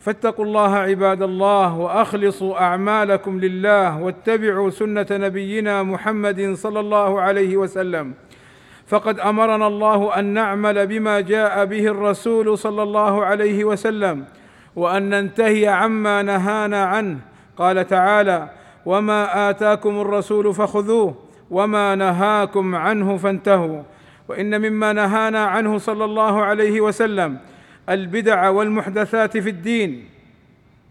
فاتقوا الله عباد الله وأخلصوا أعمالكم لله واتبعوا سنة نبينا محمد صلى الله عليه وسلم. فقد أمرنا الله أن نعمل بما جاء به الرسول صلى الله عليه وسلم وأن ننتهي عما نهانا عنه. قال تعالى وما آتاكم الرسول فخذوه وما نهاكم عنه فانتهوا. وإن مما نهانا عنه صلى الله عليه وسلم البدع والمحدثات في الدين.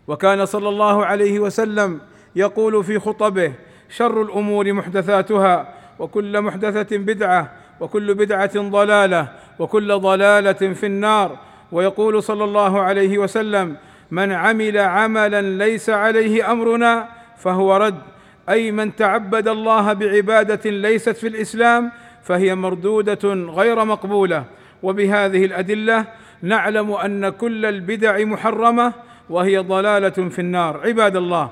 وكان صلى الله عليه وسلم يقول في خطبه شر الأمور محدثاتها وكل محدثة بدعة وكل بدعة ضلالة وكل ضلالة في النار. ويقول صلى الله عليه وسلم من عمل عملا ليس عليه أمرنا فهو رد. أي من تعبد الله بعبادة ليست في الإسلام فهي مردودة غير مقبولة. وبهذه الأدلة نعلم أن كل البدع محرمة وهي ضلالة في النار. عباد الله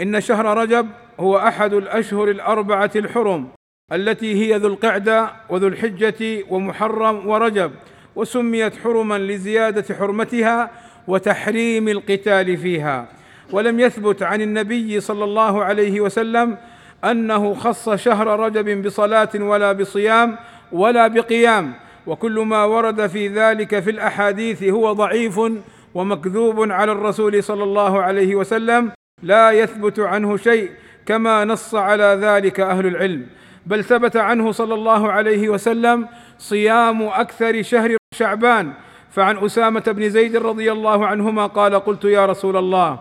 إن شهر رجب هو أحد الأشهر الأربعة الحرم التي هي ذو القعدة وذو الحجة ومحرم ورجب وسميت حرما لزيادة حرمتها وتحريم القتال فيها. ولم يثبت عن النبي صلى الله عليه وسلم أنه خص شهر رجب بصلاة ولا بصيام ولا بقيام. وكل ما ورد في ذلك في الأحاديث هو ضعيف ومكذوب على الرسول صلى الله عليه وسلم لا يثبت عنه شيء كما نص على ذلك أهل العلم. بل ثبت عنه صلى الله عليه وسلم صيام أكثر شهر شعبان. فعن أسامة بن زيد رضي الله عنهما قال قلت يا رسول الله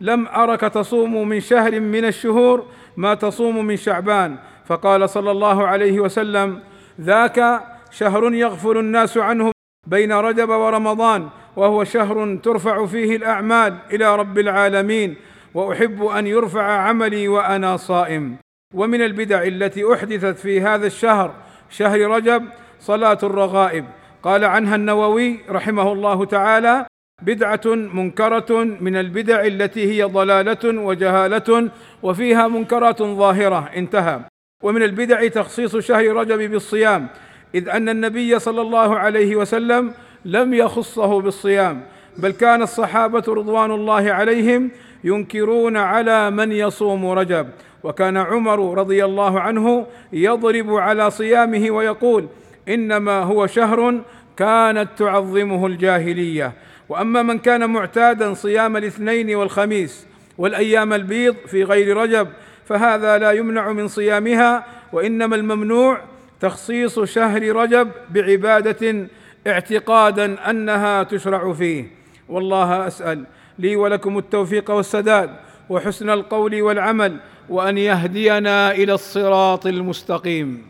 لم أرك تصوم من شهر من الشهور ما تصوم من شعبان. فقال صلى الله عليه وسلم ذاك شهر يغفل الناس عنه بين رجب ورمضان وهو شهر ترفع فيه الأعمال إلى رب العالمين وأحب أن يرفع عملي وأنا صائم. ومن البدع التي أحدثت في هذا الشهر شهر رجب صلاة الرغائب. قال عنها النووي رحمه الله تعالى بدعة منكرة من البدع التي هي ضلالة وجهالة وفيها منكرات ظاهرة. انتهى. ومن البدع تخصيص شهر رجب بالصيام إذ أن النبي صلى الله عليه وسلم لم يخصه بالصيام بل كان الصحابة رضوان الله عليهم ينكرون على من يصوم رجب. وكان عمر رضي الله عنه يضرب على صيامه ويقول إنما هو شهر كانت تعظمه الجاهلية. وأما من كان معتادا صيام الاثنين والخميس والأيام البيض في غير رجب فهذا لا يمنع من صيامها وإنما الممنوع تخصيص شهر رجب بعبادة اعتقادا أنها تشرع فيه. والله أسأل لي ولكم التوفيق والسداد وحسن القول والعمل وأن يهدينا إلى الصراط المستقيم.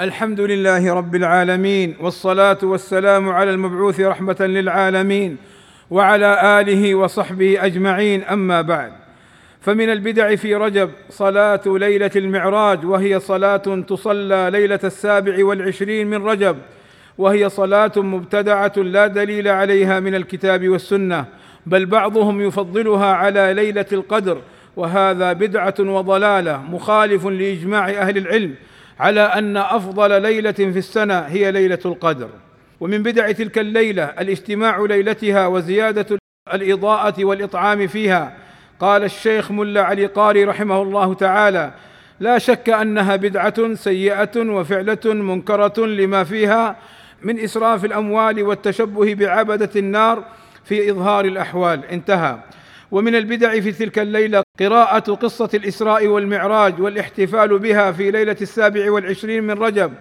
الحمد لله رب العالمين والصلاة والسلام على المبعوث رحمة للعالمين وعلى آله وصحبه أجمعين. أما بعد فمن البدع في رجب صلاة ليلة المعراج وهي صلاة تصلى ليلة السابع والعشرين من رجب وهي صلاة مبتدعة لا دليل عليها من الكتاب والسنة بل بعضهم يفضلها على ليلة القدر وهذا بدعة وضلالة مخالف لإجماع أهل العلم على أن أفضل ليلة في السنة هي ليلة القدر. ومن بدع تلك الليلة الاجتماع ليلتها وزيادة الإضاءة والإطعام فيها قال الشيخ ملا علي قاري رحمه الله تعالى لا شك أنها بدعة سيئة وفعلة منكرة لما فيها من إسراف الأموال والتشبه بعبدة النار في إظهار الأحوال. انتهى. ومن البدع في تلك الليلة قراءة قصة الإسراء والمعراج والاحتفال بها في ليلة السابع والعشرين من رجب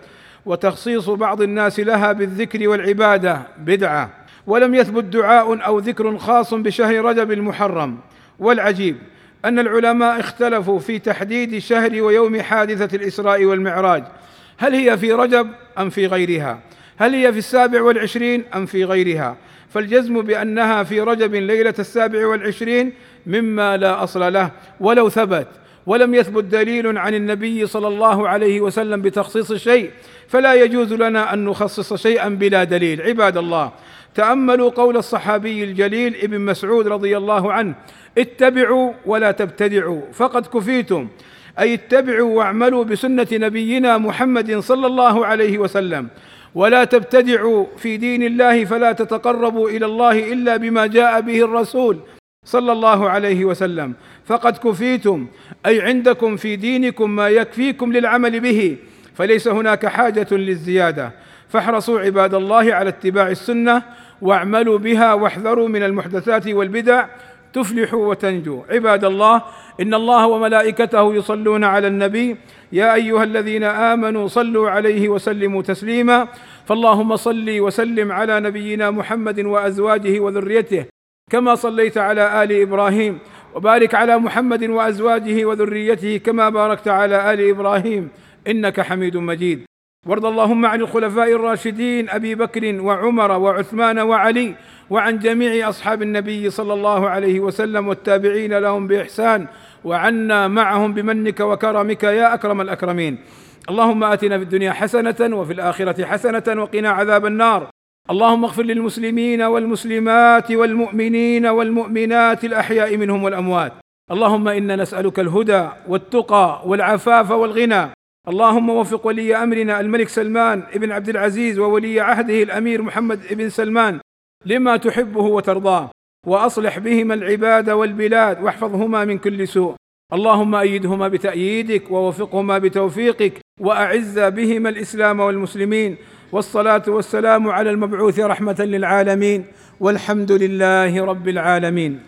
وتخصيص بعض الناس لها بالذكر والعبادة. بدعة. ولم يثبت دعاء أو ذكر خاص بشهر رجب المحرم. والعجيب أن العلماء اختلفوا في تحديد شهر ويوم حادثة الإسراء والمعراج. هل هي في رجب أم في غيرها؟ هل هي في السابع والعشرين أم في غيرها؟ فالجزم بأنها في رجب ليلة السابع والعشرين مما لا أصل له ولو ثبت ولم يثبت دليل عن النبي صلى الله عليه وسلم بتخصيص شيء فلا يجوز لنا أن نخصص شيئا بلا دليل. عباد الله تأملوا قول الصحابي الجليل ابن مسعود رضي الله عنه اتبعوا ولا تبتدعوا فقد كفيتم. أي اتبعوا واعملوا بسنة نبينا محمد صلى الله عليه وسلم. ولا تبتدعوا في دين الله فلا تتقربوا إلى الله إلا بما جاء به الرسول. صلى الله عليه وسلم. فقد كفيتم أي عندكم في دينكم ما يكفيكم للعمل به فليس هناك حاجة للزيادة. فاحرصوا عباد الله على اتباع السنة واعملوا بها واحذروا من المحدثات والبدع تفلحوا وتنجوا. عباد الله إن الله وملائكته يصلون على النبي يا أيها الذين آمنوا صلوا عليه وسلموا تسليما. فاللهم صل وسلم على نبينا محمد وأزواجه وذريته. كما صليت على آل إبراهيم وبارك على محمد وأزواجه وذريته كما باركت على آل إبراهيم. إنك حميد مجيد. وارض اللهم عن الخلفاء الراشدين أبي بكر وعمر وعثمان وعلي وعن جميع أصحاب النبي صلى الله عليه وسلم والتابعين لهم بإحسان وعنا معهم بمنك وكرمك يا أكرم الأكرمين. اللهم آتنا في الدنيا حسنة وفي الآخرة حسنة وقنا عذاب النار. اللهم اغفر للمسلمين والمسلمات والمؤمنين والمؤمنات الأحياء منهم والأموات. اللهم إنا نسألك الهدى والتقى والعفاف والغنى. اللهم وفق ولي أمرنا الملك سلمان ابن عبد العزيز وولي عهده الأمير محمد بن سلمان لما تحبه وترضاه. وأصلح بهما العباد والبلاد واحفظهما من كل سوء. اللهم أيدهما بتأييدك ووفقهما بتوفيقك وأعز بهما الإسلام والمسلمين. والصلاة والسلام على المبعوث رحمة للعالمين والحمد لله رب العالمين